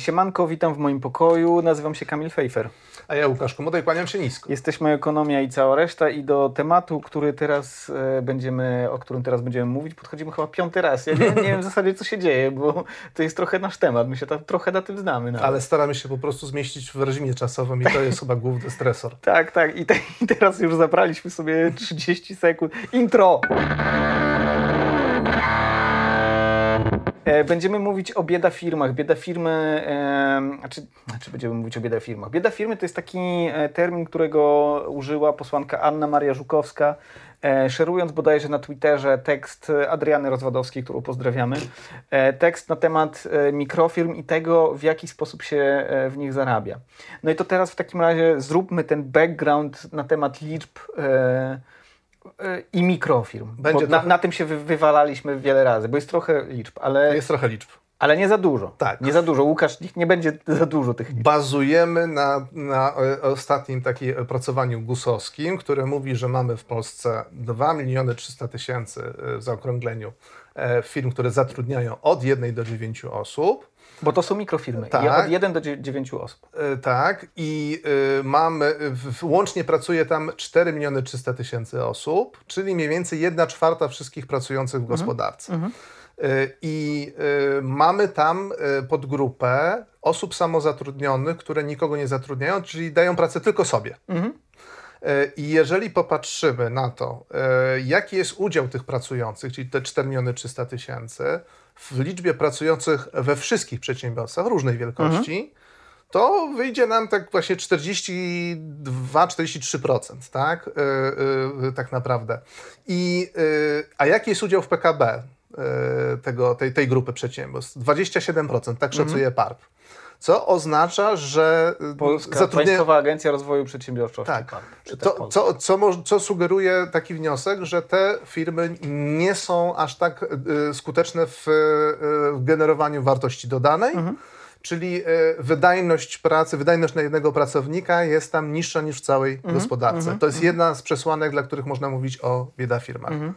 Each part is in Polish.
Siemanko, witam w moim pokoju. Nazywam się Kamil Fejfer. A ja Łukasz Komoda kłaniam się nisko. Jesteśmy Ekonomia i cała reszta i do tematu, który teraz e, będziemy, o którym teraz będziemy mówić, podchodzimy chyba piąty raz. Ja nie, nie wiem w zasadzie, co się dzieje, bo to jest trochę nasz temat. My się tam trochę na tym znamy. Nawet. Ale staramy się po prostu zmieścić w reżimie czasowym i to jest chyba główny stresor. Tak, tak. I, te, I teraz już zabraliśmy sobie 30 sekund. Intro! E, będziemy mówić o bieda firmach. Bieda firmy, znaczy, znaczy będziemy mówić o bieda firmach. Bieda firmy to jest taki e, termin, którego użyła posłanka Anna Maria Żukowska, e, szerując bodajże na Twitterze tekst Adriany Rozwadowskiej, którą pozdrawiamy. Tekst na temat mikrofirm i tego, w jaki sposób się w nich zarabia. No i to teraz w takim razie zróbmy ten background na temat liczb i mikrofirm. Będzie na, na tym się wy, wywalaliśmy wiele razy, bo jest trochę liczb, ale, Jest trochę liczb. ale nie za dużo. Tak. Nie za dużo. Łukasz, niech nie będzie za dużo tych liczb. Bazujemy na, na e, ostatnim takim opracowaniu gusowskim, które mówi, że mamy w Polsce 2 miliony 300 tysięcy e, w zaokrągleniu e, firm, które zatrudniają od 1 do 9 osób. Bo to są mikrofirmy. Tak. Od 1 do 9 osób. E, Tak, i y, mamy, w, w- łącznie pracuje tam 4 miliony 300 tysięcy osób, czyli mniej więcej 1 czwarta wszystkich pracujących w gospodarce. Y, I y, mamy tam podgrupę osób samozatrudnionych, które nikogo nie zatrudniają, czyli dają pracę tylko sobie. Mhm. I jeżeli popatrzymy na to, jaki jest udział tych pracujących, czyli te 4 miliony 300 tysięcy, w liczbie pracujących we wszystkich przedsiębiorstwach różnej wielkości, to wyjdzie nam tak właśnie 42-43%, tak? Y, y, tak naprawdę. I, y, a jaki jest udział w PKB y, tego, tej, tej grupy przedsiębiorstw? 27%, tak szacuje PARP. Co oznacza, że y, Polska zatrudnia- Państwowa Agencja Rozwoju Przedsiębiorczości. tak. Czy też To, co, co, co sugeruje taki wniosek, że te firmy nie są aż tak y, skuteczne w, y, w generowaniu wartości dodanej, Mhm. czyli y, wydajność pracy, wydajność na jednego pracownika jest tam niższa niż w całej Mhm. gospodarce. To jest jedna z przesłanek, dla których można mówić o bieda firmach. Mhm.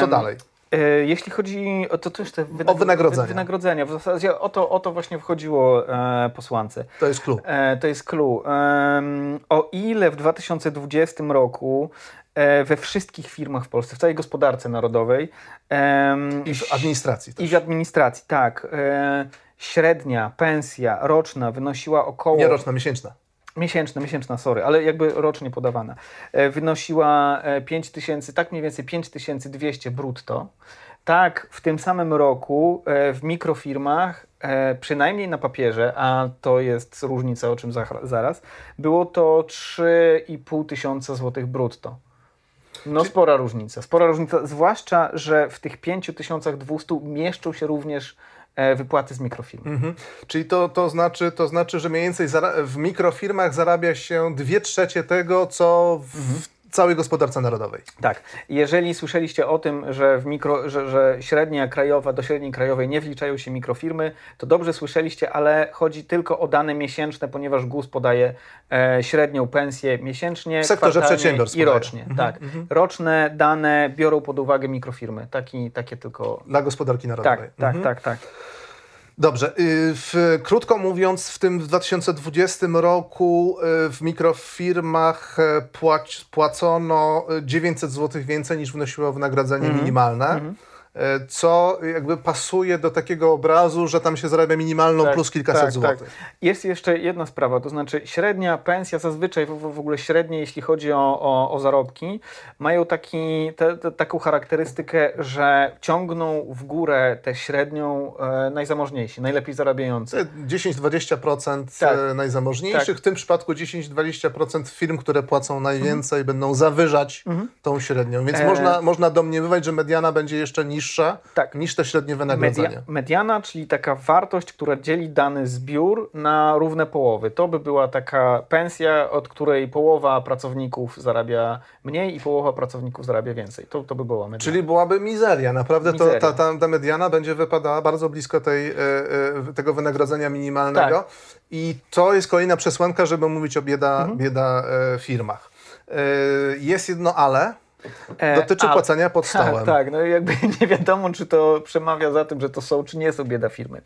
Co dalej? E, Jeśli chodzi o to też te wynagro- wynagrodzenia. wy- wynagrodzenia. W zasadzie o to, o to właśnie wchodziło e, posłance. To jest klub. E, to jest clue. Em, o ile w 2020 roku e, we wszystkich firmach w Polsce, w całej gospodarce narodowej I w administracji i też. w administracji, tak, e, średnia pensja roczna wynosiła około... Nie roczna, miesięczna. Miesięczna, miesięczna, sorry, ale jakby rocznie podawana. E, Wynosiła e, 5 tysięcy, tak mniej więcej 5200 brutto. Tak, w tym samym roku e, w mikrofirmach, e, przynajmniej na papierze, a to jest różnica, o czym za, zaraz, było to 3,5 tysiąca złotych brutto. No spora różnica, spora różnica, zwłaszcza, że w tych 5200 mieszczą się również e, wypłaty z mikrofirmy. Mhm. Czyli to, to, znaczy, to znaczy, że mniej więcej w mikrofirmach zarabia się dwie trzecie tego, co w Mhm. Całej gospodarce narodowej. Tak. Jeżeli słyszeliście o tym, że, w mikro, że, że średnia krajowa do średniej krajowej nie wliczają się mikrofirmy, to dobrze słyszeliście, ale chodzi tylko o dane miesięczne, ponieważ GUS podaje e, średnią pensję miesięcznie, W sektorze przedsiębiorstw i rocznie. Mhm, tak. Roczne dane biorą pod uwagę mikrofirmy. Taki, takie tylko... Dla gospodarki narodowej. Tak, tak, Mhm. tak, tak. Dobrze. y, W, krótko mówiąc, w tym 2020 roku y, w mikrofirmach e, płać, płacono y, 900 zł więcej niż wynosiło wynagrodzenie Mhm. minimalne. e, Co jakby pasuje do takiego obrazu, że tam się zarabia minimalną Tak, plus kilkaset tak, złotych. tak. Jest jeszcze jedna sprawa, to znaczy średnia pensja, zazwyczaj w, w ogóle średnie, jeśli chodzi o, o, o zarobki, mają taki, te, te, taką charakterystykę, że ciągną w górę tę średnią e, najzamożniejsi, najlepiej zarabiający. Te 10-20% Tak. e, najzamożniejszych. Tak. W tym przypadku 10-20% firm, które płacą najwięcej, będą zawyżać tą średnią. Więc Mhm. E- można, można domniemywać, że mediana będzie jeszcze niższa Tak. niż te średnie wynagrodzenie. Media, mediana, czyli taka wartość, która dzieli dany zbiór na równe połowy. To by była taka pensja, od której połowa pracowników zarabia mniej i połowa pracowników zarabia więcej. To, to by była mediana. Czyli byłaby mizeria. Naprawdę to, Mizeria. ta, ta, ta mediana będzie wypadała bardzo blisko tej, e, e, tego wynagrodzenia minimalnego. Tak. I to jest kolejna przesłanka, żeby mówić o bieda, Mhm. bieda e, firmach. Jest jedno ale. E, Dotyczy ale- płacenia pod stołem. Tak, tak, no jakby nie wiadomo, czy to przemawia za tym, że to są, czy nie są bieda firmy.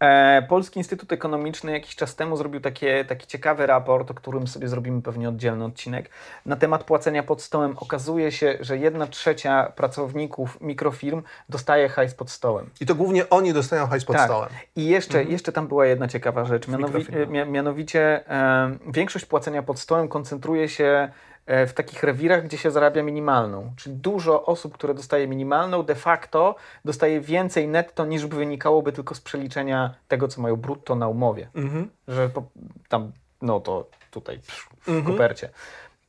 E, Polski Instytut Ekonomiczny jakiś czas temu zrobił takie, taki ciekawy raport, o którym sobie zrobimy pewnie oddzielny odcinek, na temat płacenia pod stołem. Okazuje się, że jedna trzecia pracowników mikrofirm dostaje hajs pod stołem. I to głównie oni dostają hajs pod Tak. stołem. I jeszcze, jeszcze tam była jedna ciekawa rzecz. Mianowi, mikrofirmach. mia- mianowicie e, większość płacenia pod stołem koncentruje się w takich rewirach, gdzie się zarabia minimalną. Czyli dużo osób, które dostaje minimalną, de facto dostaje więcej netto niż by wynikałoby tylko z przeliczenia tego, co mają brutto na umowie. Mhm. Że po, tam, no to tutaj psz, w kopercie.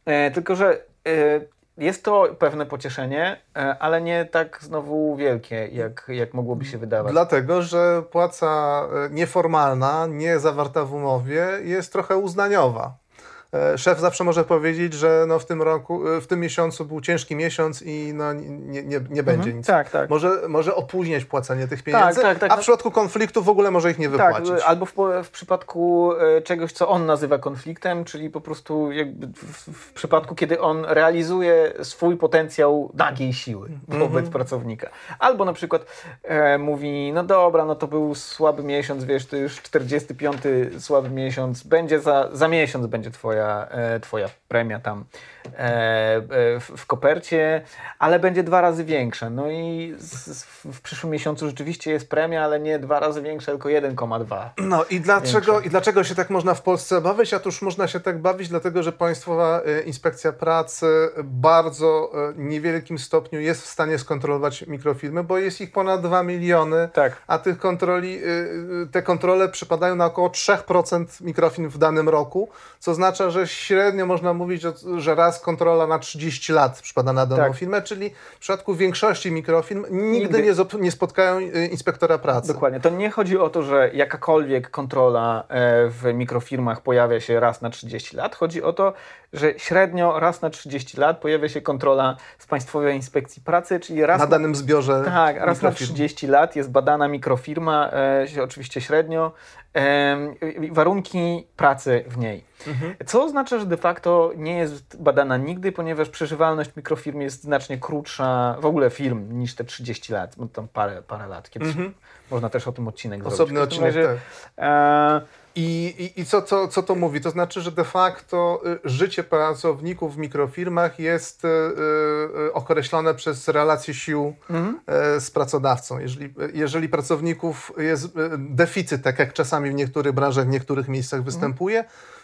E, tylko, że e, jest to pewne pocieszenie, e, ale nie tak znowu wielkie, jak, jak mogłoby się wydawać. Dlatego, że płaca e, nieformalna, nie zawarta w umowie jest trochę uznaniowa. E, Szef zawsze może powiedzieć, że no w tym roku, e, w tym miesiącu był ciężki miesiąc i no nie, nie, nie będzie nic. Tak, tak. Może, może opóźniać płacenie tych pieniędzy, tak, tak. a w przypadku konfliktu w ogóle może ich nie Tak, wypłacić. albo w, w przypadku e, czegoś, co on nazywa konfliktem, czyli po prostu w, w przypadku, kiedy on realizuje swój potencjał nagiej siły wobec pracownika. Albo na przykład e, mówi, no dobra, no to był słaby miesiąc, wiesz, to już 45 słaby miesiąc, będzie za, za miesiąc będzie twoja, Eh, eh, twoja premia tam e, e, w, kopercie, ale będzie dwa razy większa. No i w przyszłym miesiącu rzeczywiście jest premia, ale nie dwa razy większa, tylko 1,2. No i dlaczego, i dlaczego się tak można w Polsce bawić? Otóż można się tak bawić, dlatego że Państwowa e, Inspekcja Pracy bardzo niewielkim stopniu jest w stanie skontrolować mikrofirmy, bo jest ich ponad 2 miliony, Tak. a tych kontroli, te kontrole przypadają na około 3% mikrofirm w danym roku, co oznacza, że średnio można mówić, o- że raz kontrola na 30 lat przypada na daną Tak. firmę, czyli w przypadku większości mikrofirm nigdy, Nigdy. Nie, nie spotkają e, inspektora pracy. Dokładnie. To nie chodzi o to, że jakakolwiek kontrola e, w mikrofirmach pojawia się raz na 30 lat. Chodzi o to, że średnio raz na 30 lat pojawia się kontrola z Państwowej Inspekcji Pracy, czyli raz na danym zbiorze Tak, raz na mikrofirm. 30 lat jest badana mikrofirma, e, oczywiście średnio, warunki pracy w niej. Mhm. Co oznacza, że de facto nie jest badana nigdy, ponieważ przeżywalność mikrofirm jest znacznie krótsza, w ogóle firm, niż te 30 lat, bo tam parę, parę lat. Kiedyś można też o tym odcinek Mhm. Osobny zrobić. Każdym odcinek, tak. razie, e, I, i, i co, co, co to mówi? To znaczy, że de facto y, życie pracowników w mikrofirmach jest y, y, określone przez relacje sił Mhm. y, z pracodawcą. Jeżeli, jeżeli pracowników jest deficyt, tak jak czasami w niektórych branżach, w niektórych miejscach Mhm. występuje,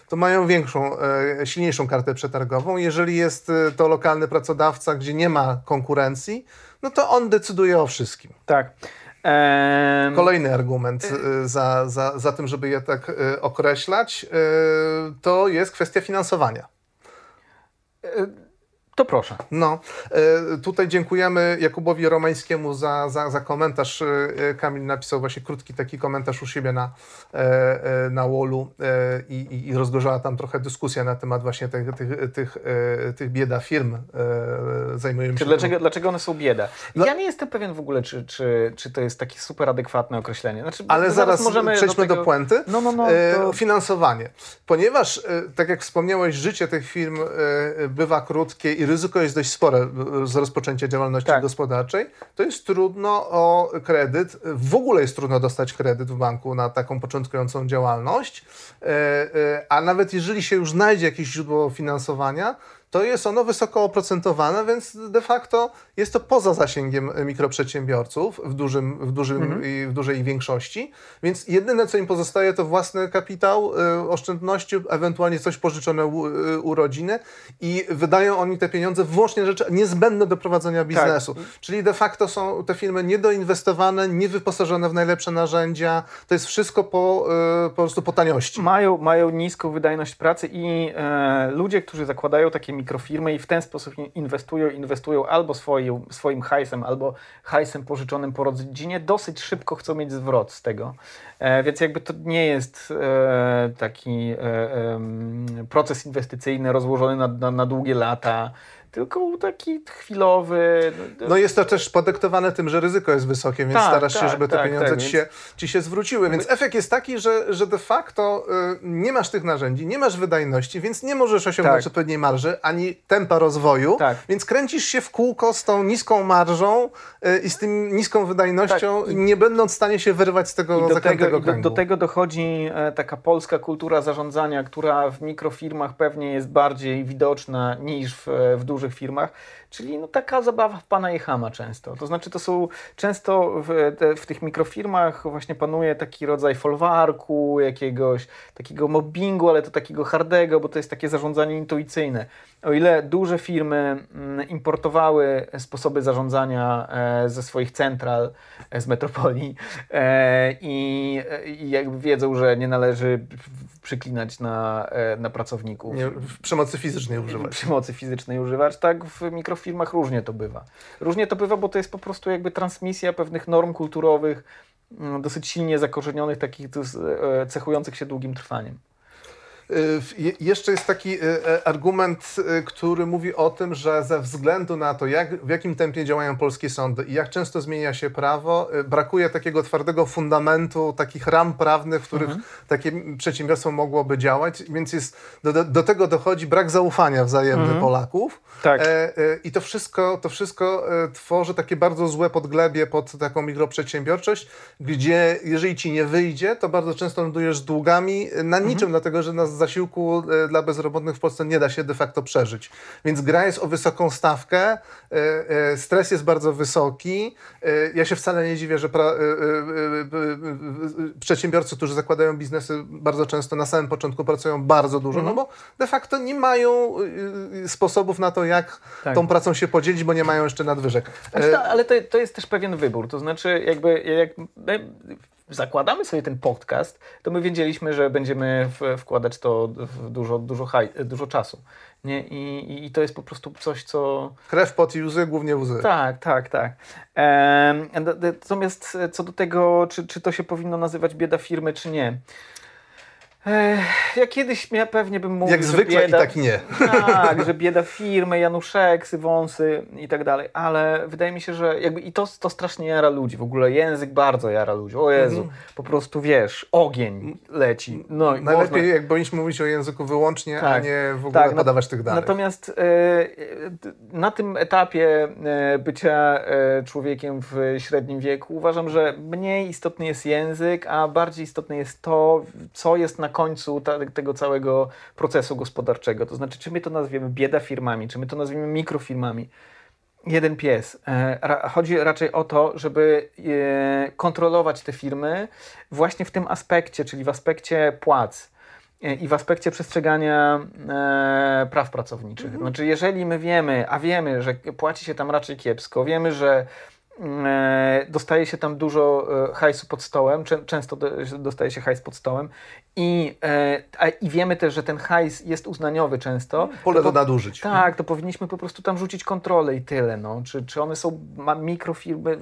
to mają większą, e, silniejszą kartę przetargową. Jeżeli jest to lokalny pracodawca, gdzie nie ma konkurencji, no to on decyduje o wszystkim. tak. Kolejny argument y, za, za, za tym, żeby je tak y, określać, y, to jest kwestia finansowania. To proszę. No, y, tutaj dziękujemy Jakubowi Romańskiemu za, za, za komentarz. Y, y, Kamil napisał właśnie krótki taki komentarz u siebie na, e, e, na wallu e, i, i- rozgorzała tam trochę dyskusja na temat właśnie tych, tych, tych, e, tych bieda firm e, zajmujących się dlaczego, dlaczego one są bieda? No- Ja nie jestem pewien w ogóle, czy, czy, czy to jest takie super adekwatne określenie. Znaczy, Ale zaraz, możemy przejdźmy do, tego- puenty. No, no, no. E, To... Finansowanie. Ponieważ, e, tak jak wspomniałeś, życie tych firm e, bywa krótkie i ryzyko jest dość spore z rozpoczęcia działalności Tak. gospodarczej, to jest trudno o kredyt. W ogóle jest trudno dostać kredyt w banku na taką początkującą działalność. E, e, A nawet jeżeli się już znajdzie jakieś źródło finansowania, to jest ono wysoko oprocentowane, więc de facto jest to poza zasięgiem mikroprzedsiębiorców w, dużym, w, dużym, i w dużej większości. Więc jedyne, co im pozostaje, to własny kapitał, y, oszczędności, ewentualnie coś pożyczone u, y, u rodziny i wydają oni te pieniądze wyłącznie rzeczy niezbędne do prowadzenia biznesu. Czyli de facto są te firmy niedoinwestowane, niewyposażone w najlepsze narzędzia. To jest wszystko po, y, po prostu po taniości. Mają, mają niską wydajność pracy i e, ludzie, którzy zakładają takie mikrofirmy i w ten sposób in- inwestują, inwestują albo swoim, swoim hajsem, albo hajsem pożyczonym po rodzinie, dosyć szybko chcą mieć zwrot z tego. E, więc jakby to nie jest e, taki e, proces inwestycyjny rozłożony na, na, na długie lata, tylko taki chwilowy. No jest to też podyktowane tym, że ryzyko jest wysokie, więc Tak, starasz się, tak, żeby te tak, pieniądze tak, ci, się, ci się zwróciły. Więc efekt jest taki, że, że de facto y, nie masz tych narzędzi, nie masz wydajności, więc nie możesz osiągnąć Tak. odpowiedniej marży, ani tempa rozwoju, Tak. więc kręcisz się w kółko z tą niską marżą y, i z tym niską wydajnością, nie będąc w stanie się wyrwać z tego I do tego, do tego dochodzi e, taka polska kultura zarządzania, która w mikrofirmach pewnie jest bardziej widoczna niż w, e, w dużych firmach, czyli no, taka zabawa w pana jechama często. To znaczy to są często w, te, w tych mikrofirmach właśnie panuje taki rodzaj folwarku jakiegoś, takiego mobbingu, ale to takiego hardego, bo to jest takie zarządzanie intuicyjne. O ile duże firmy mm, importowały sposoby zarządzania e, ze swoich central, e, z metropolii e, i, i jakby wiedzą, że nie należy przyklinać na, e, na pracowników. Nie, w przemocy fizycznej używać. Przemocy fizycznej używać, tak w mikrofirmach różnie to bywa. Różnie to bywa, bo to jest po prostu jakby transmisja pewnych norm kulturowych, mm, dosyć silnie zakorzenionych, takich e, cechujących się długim trwaniem. Jeszcze jest taki y, e, argument, y, który mówi o tym, że ze względu na to, jak, w jakim tempie działają polskie sądy i jak często zmienia się prawo, brakuje takiego twardego fundamentu, takich ram prawnych, w których Mhm. takie przedsiębiorstwo mogłoby działać, więc jest, do, do, tego dochodzi brak zaufania wzajemny Polaków. Tak. E, e, I to wszystko, to wszystko e, tworzy takie bardzo złe podglebie pod taką mikroprzedsiębiorczość, gdzie jeżeli ci nie wyjdzie, to bardzo często lądujesz z długami e, na niczym, dlatego że na zasiłku e, dla bezrobotnych w Polsce nie da się de facto przeżyć. Więc gra jest o wysoką stawkę, e, e, stres jest bardzo wysoki. Ja się wcale nie dziwię, że pra, przedsiębiorcy, którzy zakładają biznesy, bardzo często na samym początku pracują bardzo dużo, no bo de facto nie mają sposobów na to, jak Tak. tą pracą się podzielić, bo nie mają jeszcze nadwyżek. Znaczy, to, ale to, to jest też pewien wybór. To znaczy, jakby jak zakładamy sobie ten podcast, to my wiedzieliśmy, że będziemy wkładać to w dużo, dużo, haj, dużo czasu. Nie? I, i- to jest po prostu coś, co. Krew, pot i łzy, głównie łzy. Tak, tak, tak. D- Natomiast co do tego, czy, czy to się powinno nazywać bieda firmy, czy nie. Ja kiedyś ja pewnie bym mówił, Jak że zwykle bieda, i tak nie. tak, że bieda firmy, Januszek, wąsy i tak dalej, ale wydaje mi się, że jakby i to, to strasznie jara ludzi, w ogóle język bardzo jara ludzi, o Jezu, po prostu wiesz, ogień leci, no Najlepiej, można... jak powinniśmy mówić o języku wyłącznie, a Tak, nie w ogóle tak, podawać tych danych. Natomiast e, e, na tym etapie e, bycia człowiekiem w średnim wieku uważam, że mniej istotny jest język, a bardziej istotne jest to, co jest na końcu ta, tego całego procesu gospodarczego. To znaczy, czy my to nazwiemy bieda firmami, czy my to nazwiemy mikrofirmami. Jeden pies. E, Chodzi raczej o to, żeby e, kontrolować te firmy właśnie w tym aspekcie, czyli w aspekcie płac e, i w aspekcie przestrzegania e, praw pracowniczych. Znaczy, jeżeli my wiemy, a wiemy, że płaci się tam raczej kiepsko, wiemy, że dostaje się tam dużo e, hajsu pod stołem, czę- często do, dostaje się hajs pod stołem i, e, i wiemy też, że ten hajs jest uznaniowy często. Pole to do nadużyć. tak, to powinniśmy po prostu tam rzucić kontrolę i tyle. No. Czy, czy one są mikrofirmy?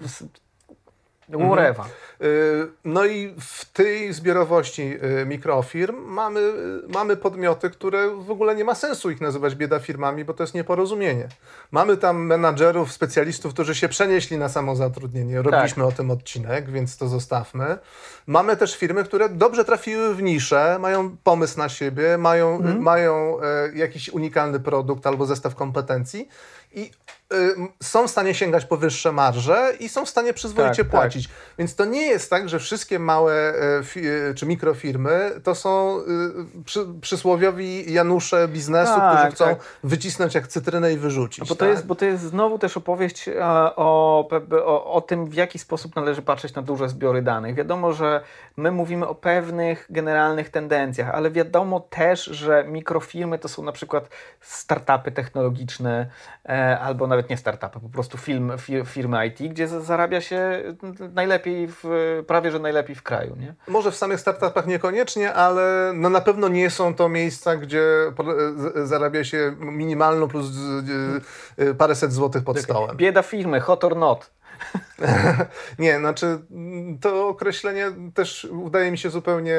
S- Whatever. Y, No i w tej zbiorowości y, mikrofirm mamy, y, mamy podmioty, które w ogóle nie ma sensu ich nazywać bieda firmami, bo to jest nieporozumienie. Mamy tam menadżerów, specjalistów, którzy się przenieśli na samozatrudnienie. Robiliśmy o tym odcinek, więc to zostawmy. Mamy też firmy, które dobrze trafiły w niszę, mają pomysł na siebie, mają, mają e, jakiś unikalny produkt albo zestaw kompetencji i y, są w stanie sięgać po wyższe marże i są w stanie przyzwoicie Tak, płacić. Więc to nie jest tak, że wszystkie małe e, czy mikrofirmy to są y, przy, przysłowiowi Janusze biznesu, Tak, którzy chcą tak. wycisnąć jak cytrynę i wyrzucić. Bo to, tak? jest, bo to jest znowu też opowieść e, o, o, o tym, w jaki sposób należy patrzeć na duże zbiory danych. Wiadomo, że my mówimy o pewnych generalnych tendencjach, ale wiadomo też, że mikrofirmy to są na przykład startupy technologiczne e, albo nawet nie startupy, po prostu film, fi, firmy IT, gdzie za- zarabia się najlepiej, w, prawie że najlepiej w kraju. Nie? Może w samych startupach niekoniecznie, ale no na pewno nie są to miejsca, gdzie po- z- zarabia się minimalną plus e, e, paręset złotych pod stołem. Bieda firmy, hot or not. nie, znaczy to określenie też udaje mi się zupełnie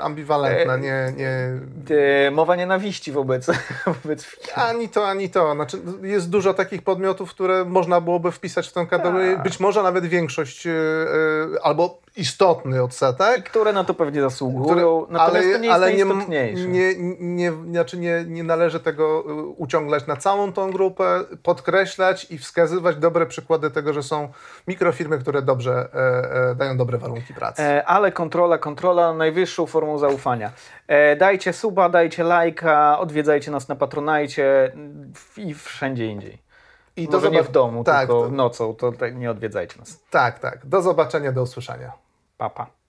ambiwalentne. Nie, nie... Mowa nienawiści wobec, wobec Ani to, ani to. Znaczy, jest dużo takich podmiotów, które można byłoby wpisać w tę kategorię. Tak. Być może nawet większość yy, albo istotny odsetek. Które na to pewnie zasługują, które, natomiast ale, to nie jest ale najistotniejsze. Nie, nie, nie, znaczy nie, nie należy tego uciąglać na całą tą grupę, podkreślać i wskazywać dobre przykłady tego, że są mikrofirmy, które dobrze e, e, dają dobre warunki pracy. E, ale kontrola, kontrola najwyższą formą zaufania. E, dajcie suba, dajcie lajka, odwiedzajcie nas na Patronajcie i wszędzie indziej. I Może to nie w domu, tak, tylko to... nocą, to nie odwiedzajcie nas. Tak, tak. Do zobaczenia, do usłyszenia. Papa. Pa.